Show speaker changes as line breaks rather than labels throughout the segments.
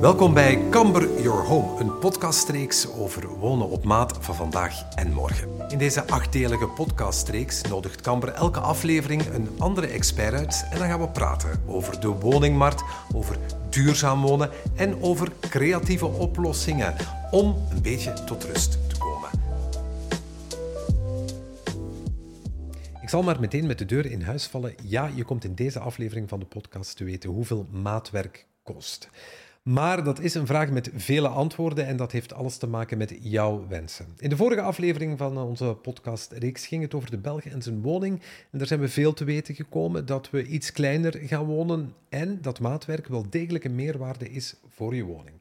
Welkom bij Camber Your Home, een podcastreeks over wonen op maat van vandaag en morgen. In deze achtdelige podcastreeks nodigt Camber elke aflevering een andere expert uit en dan gaan we praten over de woningmarkt, over duurzaam wonen en over creatieve oplossingen om een beetje tot rust te komen. Ik zal maar meteen met de deur in huis vallen. Ja, je komt in deze aflevering van de podcast te weten hoeveel maatwerk kost. Maar dat is een vraag met vele antwoorden en dat heeft alles te maken met jouw wensen. In de vorige aflevering van onze podcastreeks ging het over de Belg en zijn woning. En daar zijn we veel te weten gekomen dat we iets kleiner gaan wonen en dat maatwerk wel degelijk een meerwaarde is voor je woning.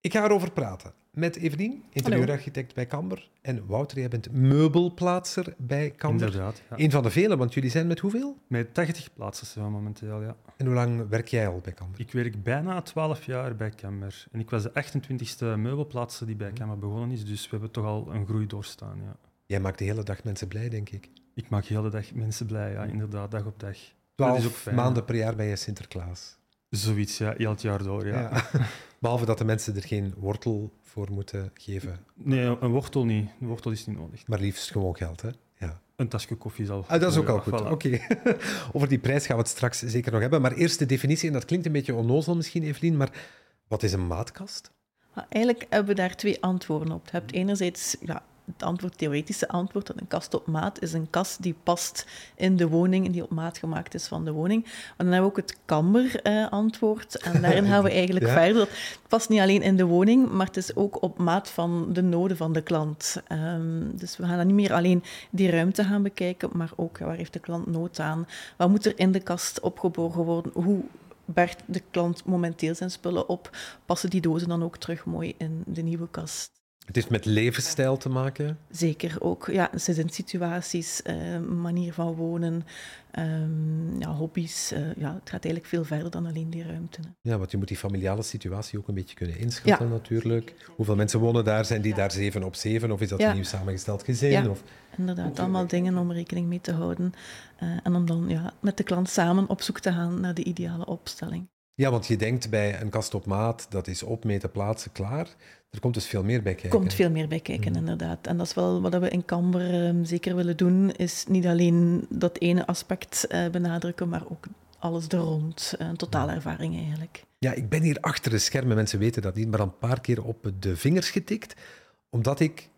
Ik ga erover praten met Evelien, interieurarchitect bij Camber. En Wouter, jij bent meubelplaatser bij Camber.
Inderdaad. Ja.
Een van de vele, want jullie zijn met hoeveel?
Met 80 plaatsen zijn we momenteel, ja.
En hoe lang werk jij al bij Camber?
Ik werk bijna 12 jaar bij Camber. En ik was de 28e meubelplaatser die bij Camber begonnen is, dus we hebben toch al een groei doorstaan, ja.
Jij maakt de hele dag mensen blij, denk ik.
Ik maak de hele dag mensen blij, ja, inderdaad, dag op dag.
Twaalf
ook fijn,
maanden per jaar ben je Sinterklaas.
Zoiets, ja, heel het jaar door, ja.
Ja. Behalve dat de mensen er geen wortel voor moeten geven,
Nee, een wortel niet. Een wortel is niet nodig.
maar liefst gewoon geld, hè? Ja.
Een tasje koffie zal...
Ah, dat is ook al goed.
voilà.
Oké. Over die prijs gaan we het straks zeker nog hebben. Maar eerst de definitie, en dat klinkt een beetje onnozel misschien, Evelien, maar wat is een maatkast?
Maar eigenlijk hebben we daar twee antwoorden op. Je hebt enerzijds ja, het antwoord, theoretische antwoord, dat een kast op maat is een kast die past in de woning en die op maat gemaakt is van de woning. Maar dan hebben we ook het kamber-antwoord en daarin gaan we eigenlijk
Ja.
verder. Dat past niet alleen in de woning, maar het is ook op maat van de noden van de klant. Ehm, dus we gaan dan niet meer alleen die ruimte gaan bekijken, maar ook waar heeft de klant nood aan? Wat moet er in de kast opgeborgen worden? Hoe bergt de klant momenteel zijn spullen op? Passen die dozen dan ook terug mooi in de nieuwe kast?
Het heeft met levensstijl te maken.
Zeker ook, ja, gezinssituaties, eh, manier van wonen, ehm, ja, hobby's. eh, ja, het gaat eigenlijk veel verder dan alleen die ruimte. hè.
Ja, want je moet die familiale situatie ook een beetje kunnen inschatten natuurlijk. Hoeveel mensen wonen daar? Zijn die daar zeven op zeven? Of is dat een nieuw samengesteld gezin?
Ja.
Of...
Inderdaad, allemaal dingen om rekening mee te houden. Eh, en om dan ja, met de klant samen op zoek te gaan naar de ideale opstelling.
Ja, want je denkt bij een kast op maat, dat is opmeten, plaatsen, klaar. Er komt dus veel meer bij kijken.
Er komt veel meer bij kijken,
Mhm.
inderdaad. En dat is wel wat we in Camber ehm, zeker willen doen, is niet alleen dat ene aspect eh, benadrukken, maar ook alles er rond. Eh, Een totale ervaring eigenlijk.
Ja, ik ben hier achter de schermen, mensen weten dat niet, maar een paar keer op de vingers getikt, omdat ik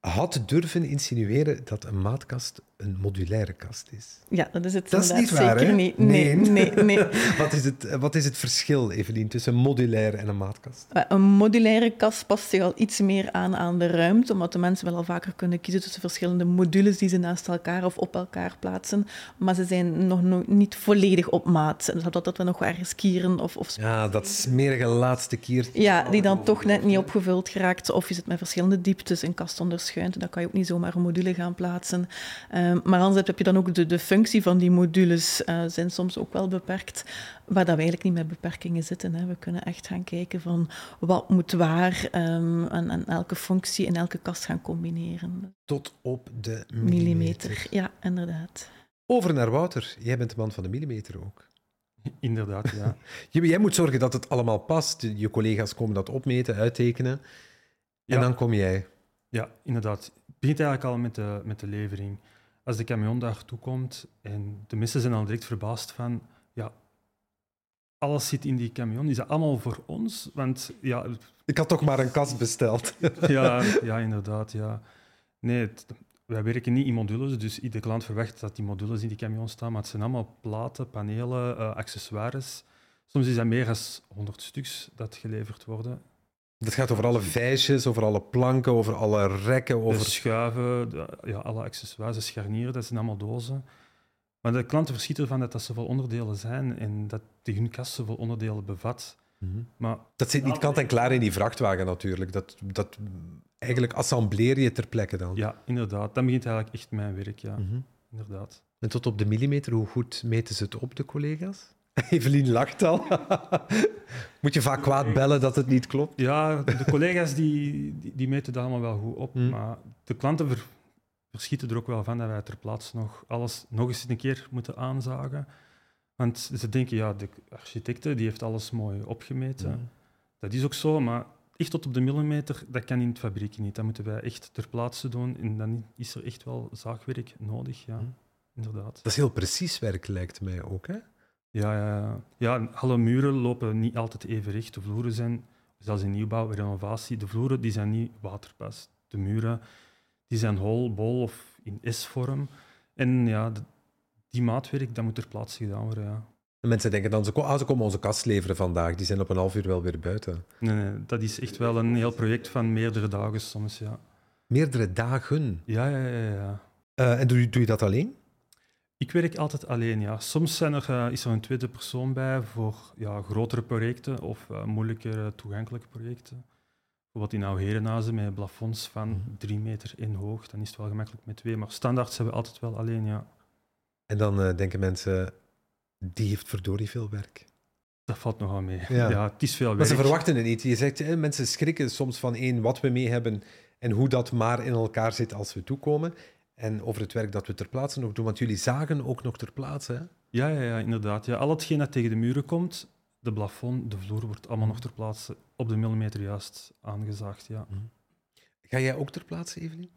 had durven insinueren dat een maatkast een modulaire kast is.
Ja, dat is het
Dat is niet waar,
zeker
hè?
niet. Nee,
Nee.
nee, nee.
Wat is het, wat is het verschil, Evelien, tussen een modulaire en een maatkast?
Maar Een modulaire kast past zich al iets meer aan aan de ruimte, omdat de mensen wel al vaker kunnen kiezen tussen verschillende modules die ze naast elkaar of op elkaar plaatsen. Maar ze zijn nog no- niet volledig op maat. Dus dat, dat we nog ergens kieren of, of
Ja, dat smerige laatste kier.
ja, die dan toch net niet opgevuld geraakt. Of je zit met verschillende dieptes in kast onder schuinte. Dan kan je ook niet zomaar een module gaan plaatsen. Ehm, maar anders heb je dan ook de, de functie van die modules. eh zijn soms ook wel beperkt. Waar dat we eigenlijk niet met beperkingen zitten. Hè. We kunnen echt gaan kijken van wat moet waar. ehm, en, en elke functie in elke kast gaan combineren.
Tot op de millimeter.
Millimeter. Ja, inderdaad.
Over naar Wouter. Jij bent de man van de millimeter ook.
Inderdaad, ja.
Jij moet zorgen dat het allemaal past. Je collega's komen dat opmeten, uittekenen. En
Ja.
dan kom jij.
Ja, inderdaad. Het begint eigenlijk al met de, met de levering. Als de camion daar toekomt en de mensen zijn al direct verbaasd van, ja, alles zit in die camion. Is dat allemaal voor ons? Want ja,
Ik had toch maar een kast besteld.
ja, ja inderdaad, ja. Nee, het- wij werken niet in modules, dus iedere klant verwacht dat die modules in die camion staan, maar het zijn allemaal platen, panelen, eh, accessoires. Soms is dat meer dan 100 stuks dat geleverd worden.
Het gaat over alle vijsjes, over alle planken, over alle rekken,
De
over...
schuiven, de- ja, alle accessoires, de scharnieren, dat zijn allemaal dozen. Maar de klanten verschieten ervan dat dat zoveel onderdelen zijn en dat die hun kast zoveel onderdelen bevat.
Mhm.
Maar
Dat zit niet kant en klaar in die vrachtwagen natuurlijk. Dat, dat, eigenlijk assembleer je ter plekke dan.
ja, inderdaad, dan begint eigenlijk echt mijn werk, ja.
Mhm.
Inderdaad.
En tot op de millimeter, hoe goed meten ze het op, de collega's? Evelien lacht al. Moet je vaak kwaad bellen dat het niet klopt?
Ja, de collega's die, die, die meten dat allemaal wel goed op,
Hmm.
maar de klanten ver- verschieten er ook wel van dat wij ter plaatse nog alles nog eens een keer moeten aanzagen. Want ze denken, ja, de architecte die heeft alles mooi opgemeten.
Hmm.
Dat is ook zo, maar echt tot op de millimeter, dat kan in het fabriek niet. Dat moeten wij echt ter plaatse doen. En dan is er echt wel zaagwerk nodig, ja.
Hm.
Inderdaad.
Dat is heel precies werk, lijkt mij ook. Hè?
Ja, ja, ja. alle muren lopen niet altijd even recht. De vloeren zijn, zelfs in nieuwbouw, renovatie, de vloeren die zijn niet waterpas. De muren die zijn hol, bol of in S-vorm. En ja, de- die maatwerk, dat moet ter plaatse gedaan worden, ja.
En mensen denken dan, ze, ah, ze komen onze kast leveren vandaag. Die zijn op een half uur wel weer buiten.
Nee, nee, dat is echt wel een heel project van meerdere dagen soms, ja.
Meerdere dagen.
Ja, ja, ja, ja.
Eh, en doe, doe je dat alleen?
Ik werk altijd alleen, ja. Soms zijn er, eh, is er een tweede persoon bij voor ja, grotere projecten of uh, moeilijker toegankelijke projecten. Bijvoorbeeld in Oude met plafonds van
Mhm.
drie meter in hoog, dan is het wel gemakkelijk met twee. Maar standaard zijn we altijd wel alleen, ja.
En dan eh, denken mensen, die heeft verdorie veel werk.
Dat valt nogal mee.
Ja.
Ja, het is veel
Maar
werk.
ze verwachten het niet. Je zegt, eh, mensen schrikken soms van één, wat we mee hebben en hoe dat maar in elkaar zit als we toekomen. En over het werk dat we ter plaatse nog doen, want jullie zagen ook nog ter plaatse. Hè?
Ja, ja, ja, inderdaad. Ja, al hetgeen dat tegen de muren komt, de plafond, de vloer, wordt allemaal nog ter plaatse op de millimeter juist aangezaagd, ja.
Ga jij ook ter plaatse, Evelien?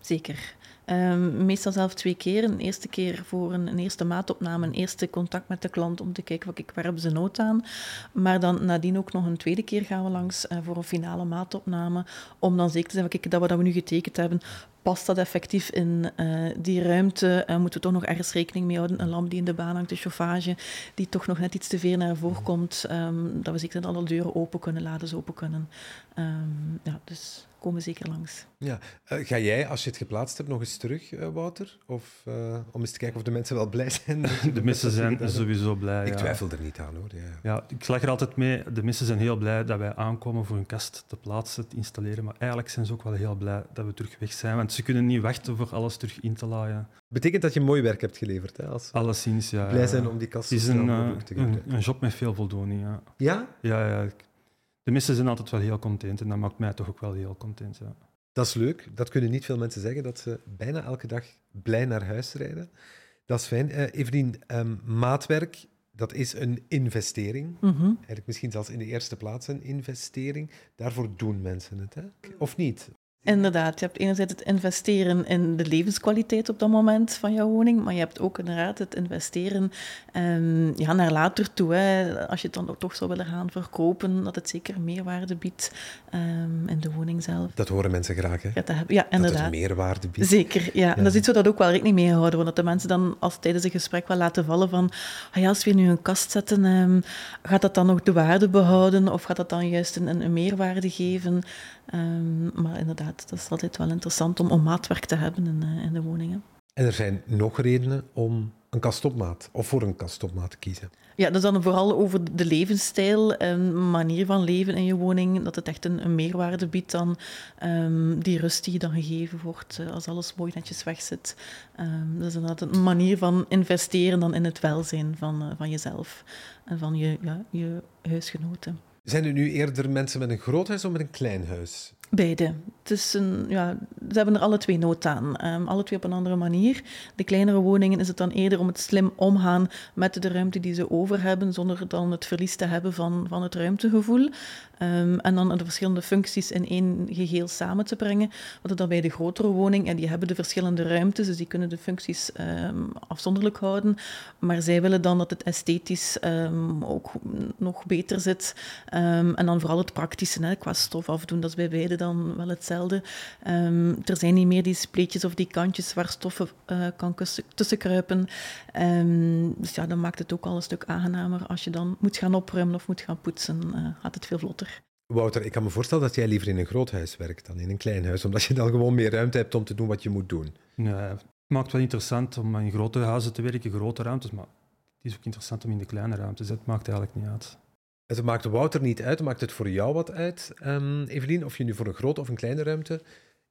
Zeker. Ehm, meestal zelf twee keer. Een eerste keer voor een, eerste maatopname, een eerste contact met de klant om te kijken wat ik, waar hebben ze nood aan. Maar dan nadien ook nog een tweede keer gaan we langs eh, voor een finale maatopname, om dan zeker te zijn, kijk, dat we dat we nu getekend hebben, past dat effectief in eh, die ruimte? Eh, moeten we toch nog ergens rekening mee houden? Een lamp die in de baan hangt, de chauffage, die toch nog net iets te ver naar voren komt, ehm, dat we zeker dat alle deuren open kunnen, laders open kunnen. Ehm, ja, dus komen zeker langs.
Ja. Eh, ga jij, als je het geplaatst hebt, nog eens terug, eh, Wouter? Of eh, om eens te kijken of de mensen wel blij zijn?
De mensen zijn sowieso blij.
Ik
ja.
twijfel er niet aan, hoor. Ja.
Ja, ik slag er altijd mee. De mensen zijn heel blij dat wij aankomen voor een kast te plaatsen, te installeren. Maar eigenlijk zijn ze ook wel heel blij dat we terug weg zijn. Want ze kunnen niet wachten voor alles terug in te laaien.
Betekent dat je mooi werk hebt geleverd, hè? Als
Alleszins, ja.
blij zijn om die kast
Het is een, eh,
te
een,
gebruiken.
een job met veel voldoening, ja.
Ja?
Ja, ja. De mensen zijn altijd wel heel content en dat maakt mij toch ook wel heel content, ja.
Dat is leuk. Dat kunnen niet veel mensen zeggen, dat ze bijna elke dag blij naar huis rijden. Dat is fijn. Eh Evelien, ehm, maatwerk, dat is een investering.
Mhm.
Eigenlijk misschien zelfs in de eerste plaats een investering. Daarvoor doen mensen het, hè? Of niet?
Inderdaad, je hebt enerzijds het investeren in de levenskwaliteit op dat moment van jouw woning, maar je hebt ook inderdaad het investeren ehm, ja, naar later toe. Hè. Als je het dan ook toch zou willen gaan verkopen, dat het zeker meerwaarde biedt ehm, in de woning zelf.
Dat horen mensen graag, hè?
Ja, dat ja
Dat
inderdaad.
het meerwaarde biedt.
Zeker, ja. En dat is iets waar dat ook wel rekening mee houden. Want dat de mensen dan als tijdens een gesprek wel laten vallen van ah ja, als we nu een kast zetten, ehm, gaat dat dan nog de waarde behouden of gaat dat dan juist een, een, meerwaarde geven? Maar inderdaad, dat is altijd wel interessant om, om maatwerk te hebben in, eh, in de woningen.
En er zijn nog redenen om een kast op maat of voor een kast op maat te kiezen.
Ja, dat is dan vooral over de levensstijl en manier van leven in je woning. Dat het echt een, een meerwaarde biedt dan ehm, die rust die je dan gegeven wordt eh, als alles mooi netjes wegzit. Ehm, dat is inderdaad een manier van investeren dan in het welzijn van, eh, van jezelf en van je, ja, je huisgenoten.
Zijn er nu eerder mensen met een groot huis of met een klein huis?
Beide. Ja, ze hebben er alle twee nood aan. Ehm, alle twee op een andere manier. De kleinere woningen is het dan eerder om het slim omgaan met de ruimte die ze over hebben, zonder dan het verlies te hebben van, van het ruimtegevoel. Ehm, en dan de verschillende functies in één geheel samen te brengen. Wat dan bij de grotere woning, en die hebben de verschillende ruimtes, dus die kunnen de functies ehm, afzonderlijk houden. Maar zij willen dan dat het esthetisch ook nog beter zit. En dan vooral het praktische, hè, qua stof afdoen, dat is bij beide dan wel hetzelfde. Ehm, er zijn niet meer die spleetjes of die kantjes waar stoffen eh, kan tussen kruipen. Ehm, dus ja, dan maakt het ook al een stuk aangenamer als je dan moet gaan opruimen of moet gaan poetsen. eh, gaat het veel vlotter.
Wouter, ik kan me voorstellen dat jij liever in een groot huis werkt dan in een klein huis, omdat je dan gewoon meer ruimte hebt om te doen wat je moet doen.
Nee, het maakt wel interessant om in grote huizen te werken, grote ruimtes, maar het is ook interessant om in de kleine ruimtes. Het maakt eigenlijk niet uit.
Het maakt Wouter niet uit, maakt het voor jou wat uit, ehm, Evelien, of je nu voor een grote of een kleine ruimte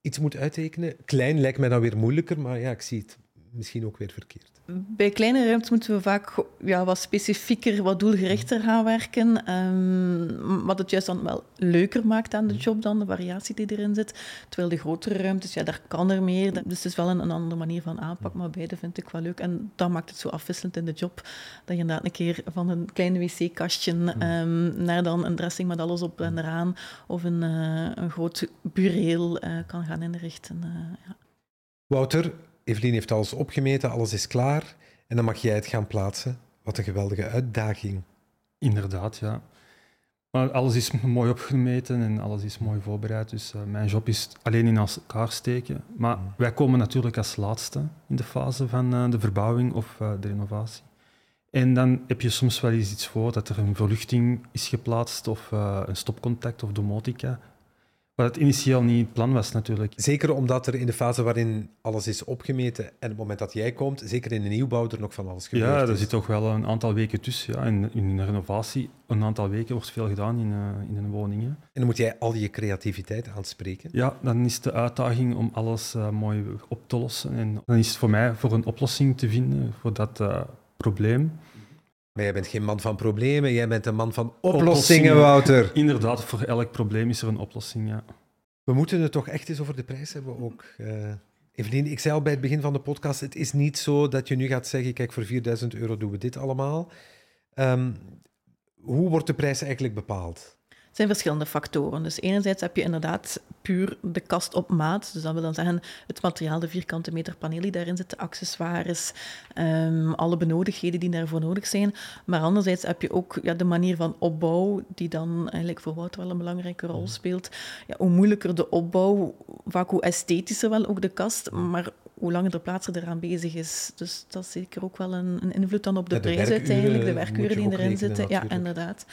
iets moet uittekenen. Klein lijkt mij dan weer moeilijker, maar ja, ik zie het misschien ook weer verkeerd?
Bij kleine ruimtes moeten we vaak ja, wat specifieker, wat doelgerichter gaan werken. Um, wat het juist dan wel leuker maakt aan de mm. job dan de variatie die erin zit. Terwijl de grotere ruimtes, ja, daar kan er meer. Dus het is wel een, een andere manier van aanpak, mm. maar beide vind ik wel leuk. En dat maakt het zo afwisselend in de job. Dat je inderdaad een keer van een klein wc-kastje um, naar dan een dressing met alles op en eraan. Of een, uh, een groot bureel uh, kan gaan inrichten. Uh, ja.
Wouter, Evelien heeft alles opgemeten, alles is klaar. En dan mag jij het gaan plaatsen. Wat een geweldige uitdaging.
Inderdaad, ja. Maar alles is mooi opgemeten en alles is mooi voorbereid. Dus uh, mijn job is alleen in elkaar steken. Maar mm. wij komen natuurlijk als laatste in de fase van uh, de verbouwing of uh, de renovatie. En dan heb je soms wel eens iets voor dat er een verluchting is geplaatst of een stopcontact of domotica. Wat het initieel niet het plan was natuurlijk.
Zeker omdat er in de fase waarin alles is opgemeten en het moment dat jij komt, zeker in de nieuwbouw, er nog van alles gebeurt.
Ja, er zit toch wel een aantal weken tussen. Ja. In, in een renovatie, een aantal weken wordt veel gedaan in, uh, in een woning. Hè. En
dan moet jij al je creativiteit aanspreken.
Ja, dan is de uitdaging om alles uh, mooi op te lossen. En dan is het voor mij voor een oplossing te vinden voor dat uh, probleem.
Maar jij bent geen man van problemen, jij bent een man van oplossingen, Wouter.
Inderdaad, voor elk probleem is er een oplossing, ja.
We moeten het toch echt eens over de prijs hebben ook. Uh, Evelien, ik zei al bij het begin van de podcast, het is niet zo dat je nu gaat zeggen, kijk, voor 4000 euro doen we dit allemaal. Um, hoe wordt de prijs eigenlijk bepaald?
Zijn verschillende factoren. Dus enerzijds heb je inderdaad puur de kast op maat. Dus dat wil dan zeggen het materiaal, de vierkante meter paneel die daarin zit, de accessoires, um, alle benodigdheden die daarvoor nodig zijn. Maar anderzijds heb je ook ja, de manier van opbouw, die dan eigenlijk voor Wout wel een belangrijke rol speelt. Ja, hoe moeilijker de opbouw, vaak hoe esthetischer wel ook de kast, maar hoe langer de plaatser eraan bezig is. Dus dat is zeker ook wel een, een invloed dan op de, prijs uiteindelijk, de werkuren die erin zitten. Ja, inderdaad.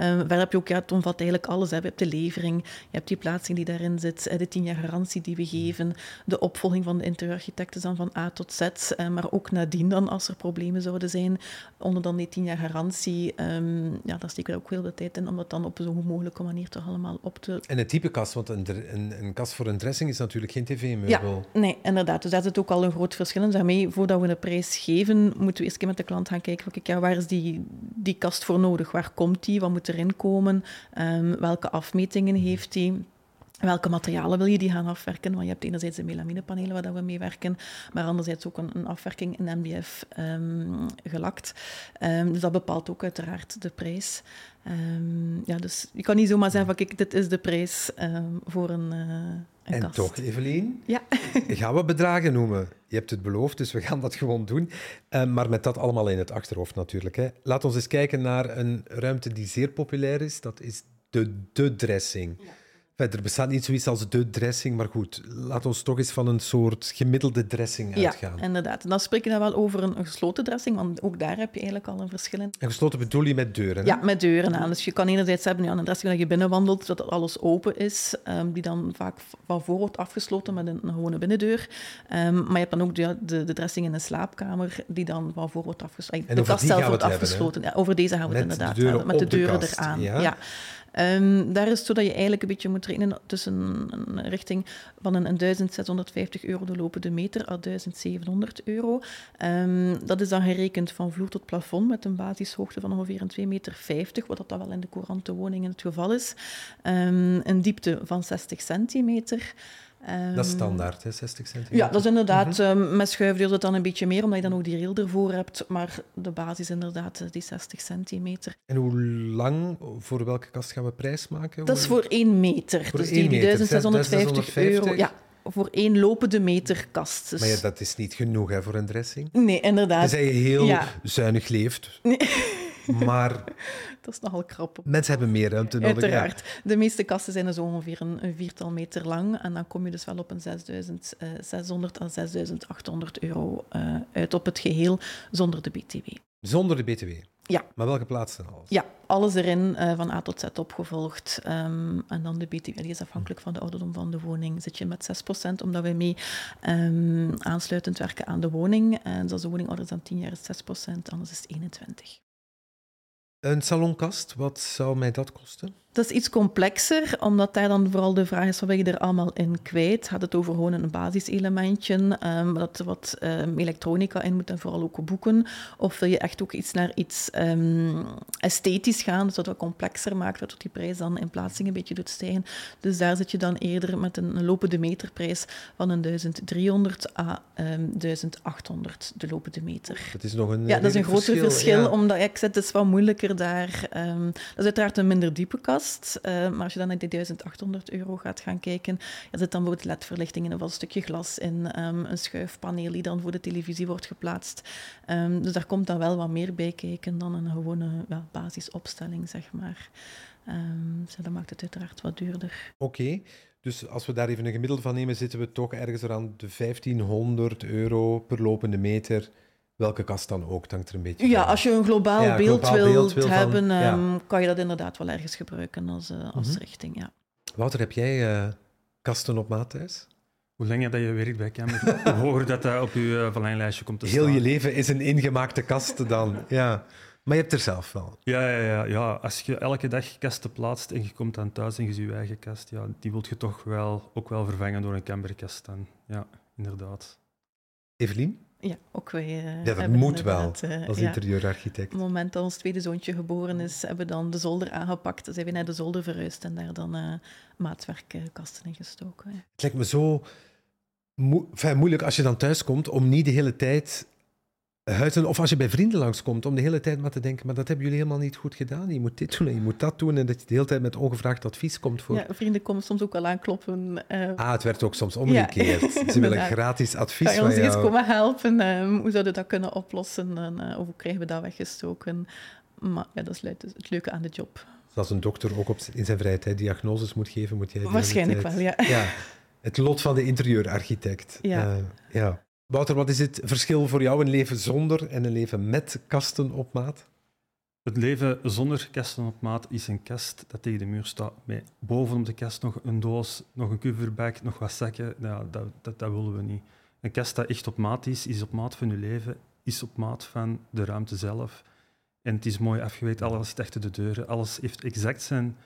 Um, verder heb je ook, ja, het omvat eigenlijk alles. Hè. Je hebt de levering, je hebt die plaatsing die daarin zit, eh, de tien jaar garantie die we geven, de opvolging van de interieurarchitecten dan van A tot Z, uh, maar ook nadien dan, als er problemen zouden zijn, onder dan die tien jaar garantie, um, ja, daar steken we ook heel veel tijd in om dat dan op zo goed mogelijke manier toch allemaal op te...
En het type kast, want een, een, een kast voor een dressing is natuurlijk geen tv-meubel.
Ja, nee, inderdaad. Dus zit ook al een groot verschil in. Daarmee, voordat we een prijs geven, moeten we eerst keer met de klant gaan kijken, ja, waar is die, die kast voor nodig? Waar komt die? Wat moet erin komen? Um, welke afmetingen heeft die? Welke materialen wil je die gaan afwerken? Want je hebt enerzijds de melaminepanelen waar we mee werken, maar anderzijds ook een, een afwerking in MDF um, ehm, gelakt. Um, dus dat bepaalt ook uiteraard de prijs. Um, ja, dus je kan niet zomaar zeggen van kijk, dit is de prijs voor een, uh, een
en
kast.
toch, Evelien,
ja.
gaan we bedragen noemen? Je hebt het beloofd, dus we gaan dat gewoon doen. Maar met dat allemaal in het achterhoofd natuurlijk. Hè. Laat ons eens kijken naar een ruimte die zeer populair is. Dat is de, de dressing. Ja. Er bestaat niet zoiets als de dressing, maar goed, laat ons toch eens van een soort gemiddelde dressing uitgaan.
Ja, inderdaad. En dan spreek je dan wel over een, gesloten dressing, want ook daar heb je eigenlijk al een verschil in.
En gesloten bedoel je met deuren? Hè?
Ja, met deuren aan. Dus je kan enerzijds hebben ja, een dressing dat je binnenwandelt, dat alles open is, um, die dan vaak van voor wordt afgesloten met een, een gewone binnendeur. Um, maar je hebt dan ook de, de, de, dressing in de slaapkamer, die dan van voor wordt afgesloten.
De kast zelf wordt afgesloten.
ja, over deze gaan we het inderdaad met de deuren eraan. ja. ja. Um, daar is het zo dat je eigenlijk een beetje moet rekenen tussen een richting van een, een 1650 euro de lopende meter à 1700 euro. Um, dat is dan gerekend van vloer tot plafond met een basishoogte van ongeveer een 2,50 meter, wat dat dan wel in de courante woningen het geval is. Um, een diepte van 60 centimeter.
Um, dat is standaard, hè, 60 centimeter?
Ja, dat is inderdaad. Mm -hmm. met schuifdeur is het dan een beetje meer, omdat je dan ook die rail ervoor hebt. Maar de basis is inderdaad eh, die 60 centimeter.
En hoe lang, voor welke kast gaan we prijs maken?
Dat is voor één meter. Voor dus die, die 1650 euro. Ja, voor één lopende meter kast. Dus...
Maar ja, dat is niet genoeg hè, voor een dressing.
Nee, inderdaad.
Tenzij je heel ja. zuinig leeft. Nee. Maar...
dat is nogal krap.
Mensen hebben meer ruimte nodig.
Uiteraard. De meeste kasten zijn dus ongeveer een, een, viertal meter lang. En dan kom je dus wel op een 6600 à 6800 euro uh, uit op het geheel, zonder de BTW.
Zonder de BTW?
Ja.
Maar welke plaatsen alles?
Ja, alles erin, uh, van A tot Z opgevolgd. Um, en dan de BTW, die is afhankelijk van de ouderdom van de woning. Zit je met 6%, omdat wij mee um, aansluitend werken aan de woning. En als de woning ouder is dan 10 jaar is 6%, anders is het 21%.
Een salonkast, wat zou mij dat kosten?
Dat is iets complexer, omdat daar dan vooral de vraag is, wat ben je er allemaal in kwijt? Gaat het over gewoon een basiselementje, um, dat er wat um, elektronica in moet en vooral ook boeken? Of wil je echt ook iets naar iets um, esthetisch gaan, dus dat wat complexer maakt, dat die prijs dan in plaatsing een beetje doet stijgen? Dus daar zit je dan eerder met een, lopende meterprijs van een 1300 à 1800 de lopende meter.
Dat is nog een
Ja, dat is een groter verschil, omdat ja, ik zet het is wat moeilijker daar. dat is uiteraard een minder diepe kast, uh, maar als je dan naar die 1800 euro gaat gaan kijken, zit dan bijvoorbeeld ledverlichting in, of een stukje glas in, um, een schuifpaneel die dan voor de televisie wordt geplaatst. Um, dus daar komt dan wel wat meer bij kijken dan een gewone basisopstelling, zeg maar. Um, dus dat maakt het uiteraard wat duurder.
Oké. Dus als we daar even een gemiddelde van nemen, zitten we toch ergens rond de 1500 euro per lopende meter welke kast dan ook, hangt er een beetje
Ja, als je een globaal, beeld, wilt hebben, um, kan je dat inderdaad wel ergens gebruiken als, uh, als mm -hmm. richting, ja.
Wouter, heb jij uh, kasten op maat thuis?
Hoe langer dat je werkt bij Camber, hoe hoger dat dat op je uh, verlanglijstje komt te
Heel
staan.
je leven is een ingemaakte kast dan, ja. Maar je hebt er zelf wel.
Ja, ja, ja, ja. als je elke dag kasten plaatst en je komt dan thuis en je ziet je eigen kast, ja, die wil je toch wel, ook wel vervangen door een Camberkast dan. Ja, inderdaad.
Evelien?
Ja, ook wij. Uh,
ja, dat moet wel, uh, als interieurarchitect.
Op het moment dat ons tweede zoontje geboren is, hebben we dan de zolder aangepakt. zijn we naar de zolder verhuisd en daar dan uh, maatwerkkasten in gestoken. Ja.
Het lijkt me zo mo moeilijk als je dan thuis komt om niet de hele tijd huizen, of als je bij vrienden langskomt, om de hele tijd maar te denken, maar dat hebben jullie helemaal niet goed gedaan. Je moet dit doen en je moet dat doen. En dat je de hele tijd met ongevraagd advies komt voor...
Ja, vrienden komen soms ook al aankloppen.
Uh... Ah, het werd ook soms omgekeerd. Ja, Ze willen gratis advies
Kan je ons eens komen helpen? Um, hoe zouden we dat kunnen oplossen? En, uh, of hoe krijgen we dat weggestoken? Maar ja, dat is het leuke aan de job.
Zoals een dokter ook op, in zijn vrije tijd diagnoses moet geven, moet jij...
Waarschijnlijk wel, ja.
ja. Het lot van de interieurarchitect.
Ja. Uh,
ja. Wouter, wat is het verschil voor jou een leven zonder en een leven met kasten op maat?
Het leven zonder kasten op maat is een kast dat tegen de muur staat. Met bovenop de kast nog een doos, nog een coverbag, nog wat zakken. Dat, dat, dat willen we niet. Een kast dat echt op maat is, is op maat van je leven, is op maat van de ruimte zelf. En het is mooi afgewerkt, alles is achter de deuren, alles heeft exact zijn,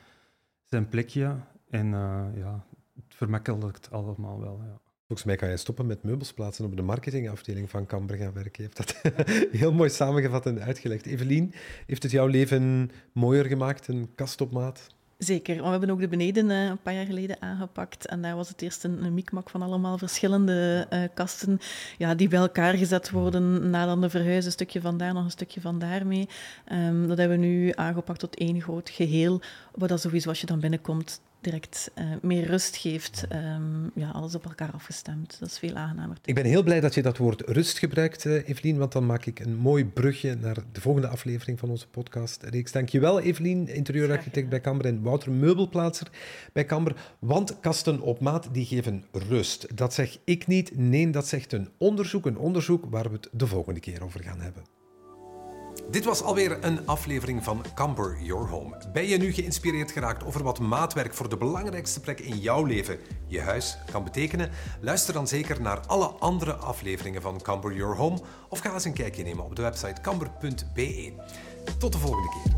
zijn plekje. En uh, ja, het vermakkelijkt allemaal wel. Ja.
Volgens mij kan je stoppen met meubels plaatsen op de marketingafdeling van Camber gaan werken. Je hebt dat heel mooi samengevat en uitgelegd. Evelien, heeft het jouw leven mooier gemaakt, een kast op maat?
Zeker, want we hebben ook de beneden uh, een paar jaar geleden aangepakt. En daar was het eerst een, een mikmak van allemaal verschillende uh, kasten ja, die bij elkaar gezet worden. Na dan de verhuis, een stukje van daar, nog een stukje van daar mee. Um, dat hebben we nu aangepakt tot één groot geheel. Wat dat sowieso als je dan binnenkomt direct uh, meer rust geeft. Um, ja, alles op elkaar afgestemd. Dat is veel aangenamer.
Ik ben heel blij dat je dat woord rust gebruikt, uh, Evelien, want dan maak ik een mooi brugje naar de volgende aflevering van onze podcast-reeks. Dankjewel, Evelien, interieurarchitect bij Camber en Wouter, meubelplaatser bij Camber. Want kasten op maat, die geven rust. Dat zeg ik niet, nee, dat zegt een onderzoek. Een onderzoek waar we het de volgende keer over gaan hebben. Dit was alweer een aflevering van Camber Your Home. Ben je nu geïnspireerd geraakt over wat maatwerk voor de belangrijkste plek in jouw leven, je huis, kan betekenen? Luister dan zeker naar alle andere afleveringen van Camber Your Home of ga eens een kijkje nemen op de website camber.be. Tot de volgende keer.